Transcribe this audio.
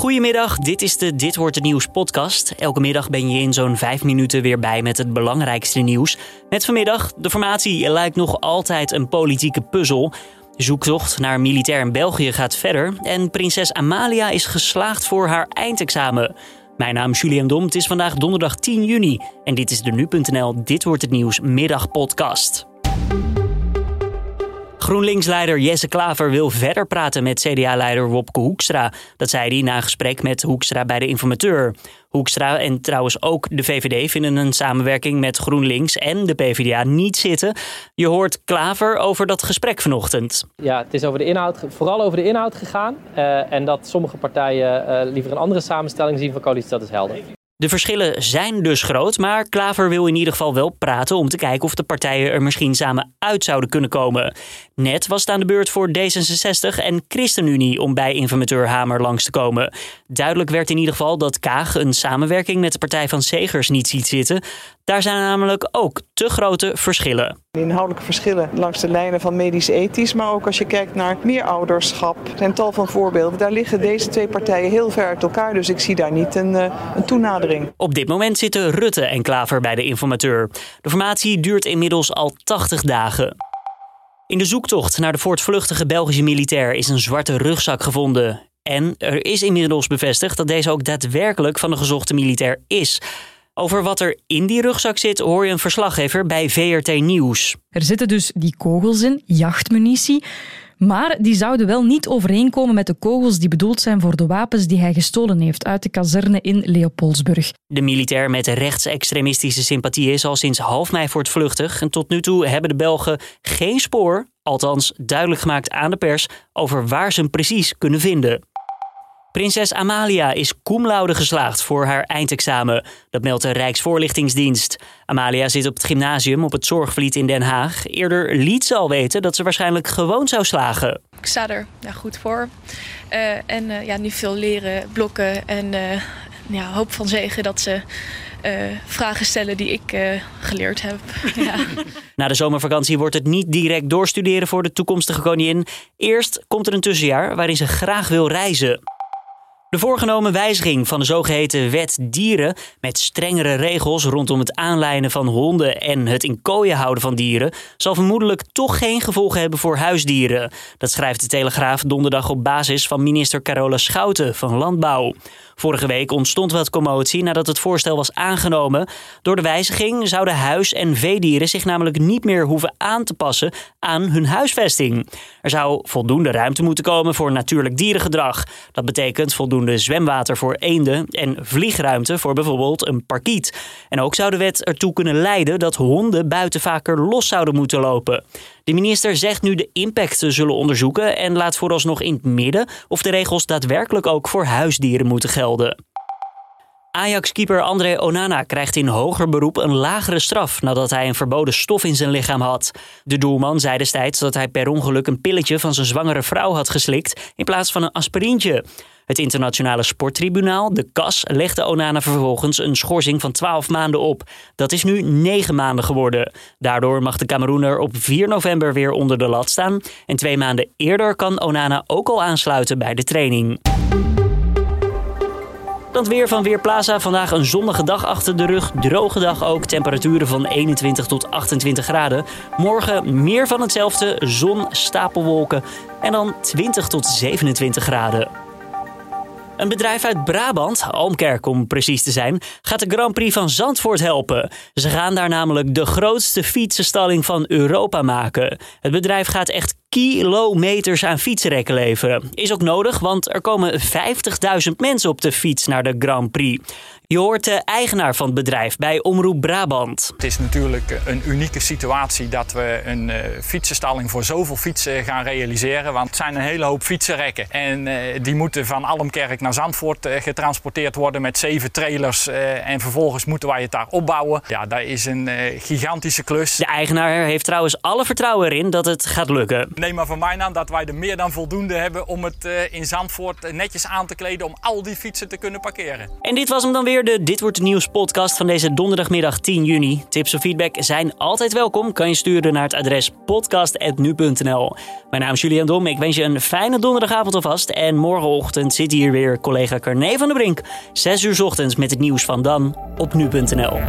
Goedemiddag, dit is de Dit Wordt Het Nieuws podcast. Elke middag ben je in zo'n vijf minuten weer bij met het belangrijkste nieuws. Met vanmiddag, de formatie lijkt nog altijd een politieke puzzel. Zoektocht naar militair in België gaat verder en prinses Amalia is geslaagd voor haar eindexamen. Mijn naam is Julian Dom, het is vandaag donderdag 10 juni en dit is de Nu.nl Dit Wordt Het Nieuws middagpodcast. GroenLinks-leider Jesse Klaver wil verder praten met CDA-leider Wopke Hoekstra. Dat zei hij na gesprek met Hoekstra bij de informateur. Hoekstra en trouwens ook de VVD vinden een samenwerking met GroenLinks en de PvdA niet zitten. Je hoort Klaver over dat gesprek vanochtend. Ja, het is over de inhoud, vooral over de inhoud gegaan. Uh, en dat sommige partijen uh, liever een andere samenstelling zien van coalitie, dat is helder. De verschillen zijn dus groot, maar Klaver wil in ieder geval wel praten om te kijken of de partijen er misschien samen uit zouden kunnen komen. Net was het aan de beurt voor D66 en ChristenUnie om bij informateur Hamer langs te komen. Duidelijk werd in ieder geval dat Kaag een samenwerking met de partij van Segers niet ziet zitten. Daar zijn namelijk ook te grote verschillen. Inhoudelijke verschillen langs de lijnen van medisch-ethisch, maar ook als je kijkt naar meer ouderschap. Er tal van voorbeelden. Daar liggen deze twee partijen heel ver uit elkaar, dus ik zie daar niet een, eh, een toenadering. Op dit moment zitten Rutte en Klaver bij de informateur. De formatie duurt inmiddels al 80 dagen. In de zoektocht naar de voortvluchtige Belgische militair is een zwarte rugzak gevonden. En er is inmiddels bevestigd dat deze ook daadwerkelijk van de gezochte militair is. Over wat er in die rugzak zit hoor je een verslaggever bij VRT Nieuws. Er zitten dus die kogels in, jachtmunitie. Maar die zouden wel niet overeenkomen met de kogels die bedoeld zijn voor de wapens die hij gestolen heeft uit de kazerne in Leopoldsburg. De militair met rechtsextremistische sympathie is al sinds half mei voortvluchtig. En tot nu toe hebben de Belgen geen spoor, althans duidelijk gemaakt aan de pers, over waar ze hem precies kunnen vinden. Prinses Amalia is cum laude geslaagd voor haar eindexamen. Dat meldt de Rijksvoorlichtingsdienst. Amalia zit op het gymnasium op het Zorgvliet in Den Haag. Eerder liet ze al weten dat ze waarschijnlijk gewoon zou slagen. Ik sta er ja, goed voor. Uh, en uh, ja, nu veel leren, blokken en uh, ja, hoop van zegen dat ze vragen stellen die ik geleerd heb. ja. Na de zomervakantie wordt het niet direct doorstuderen voor de toekomstige koningin. Eerst komt er een tussenjaar waarin ze graag wil reizen. De voorgenomen wijziging van de zogeheten wet dieren met strengere regels rondom het aanlijnen van honden en het in kooien houden van dieren zal vermoedelijk toch geen gevolgen hebben voor huisdieren. Dat schrijft de Telegraaf donderdag op basis van minister Carola Schouten van Landbouw. Vorige week ontstond wat commotie nadat het voorstel was aangenomen. Door de wijziging zouden huis- en veedieren zich namelijk niet meer hoeven aan te passen aan hun huisvesting. Er zou voldoende ruimte moeten komen voor natuurlijk dierengedrag. Dat betekent voldoende zwemwater voor eenden en vliegruimte voor bijvoorbeeld een parkiet. En ook zou de wet ertoe kunnen leiden dat honden buiten vaker los zouden moeten lopen. De minister zegt nu de impact te zullen onderzoeken en laat vooralsnog in het midden of de regels daadwerkelijk ook voor huisdieren moeten gelden. Ajax-keeper André Onana krijgt in hoger beroep een lagere straf nadat hij een verboden stof in zijn lichaam had. De doelman zei destijds dat hij per ongeluk een pilletje van zijn zwangere vrouw had geslikt in plaats van een aspirintje. Het internationale sporttribunaal, de CAS, legde Onana vervolgens een schorsing van 12 maanden op. Dat is nu 9 maanden geworden. Daardoor mag de Cameroener op 4 november weer onder de lat staan. En twee maanden eerder kan Onana ook al aansluiten bij de training. Weer van Weerplaza. Vandaag een zonnige dag achter de rug. Droge dag ook. Temperaturen van 21 tot 28 graden. Morgen meer van hetzelfde. Zon, stapelwolken. En dan 20 tot 27 graden. Een bedrijf uit Brabant, Almkerk om precies te zijn, gaat de Grand Prix van Zandvoort helpen. Ze gaan daar namelijk de grootste fietsenstalling van Europa maken. Het bedrijf gaat echt kilometers aan fietsrekken leveren. Is ook nodig, want er komen 50.000 mensen op de fiets naar de Grand Prix. Je hoort de eigenaar van het bedrijf bij Omroep Brabant. Het is natuurlijk een unieke situatie dat we een uh, fietsenstalling voor zoveel fietsen gaan realiseren. Want het zijn een hele hoop fietsenrekken. En uh, die moeten van Almkerk naar Zandvoort uh, getransporteerd worden met zeven trailers. en vervolgens moeten wij het daar opbouwen. Ja, dat is een gigantische klus. De eigenaar heeft trouwens alle vertrouwen erin dat het gaat lukken. Neem maar van mij aan dat wij er meer dan voldoende hebben om het in Zandvoort netjes aan te kleden om al die fietsen te kunnen parkeren. En dit was hem dan weer, de Dit Wordt Het Nieuws podcast van deze donderdagmiddag 10 juni. Tips of feedback zijn altijd welkom. Kan je sturen naar het adres podcast.nu.nl. Mijn naam is Julian Dom. Ik wens je een fijne donderdagavond alvast. En morgenochtend zit hier weer collega Carne van der Brink. 6 uur ochtends met het nieuws van dan op nu.nl.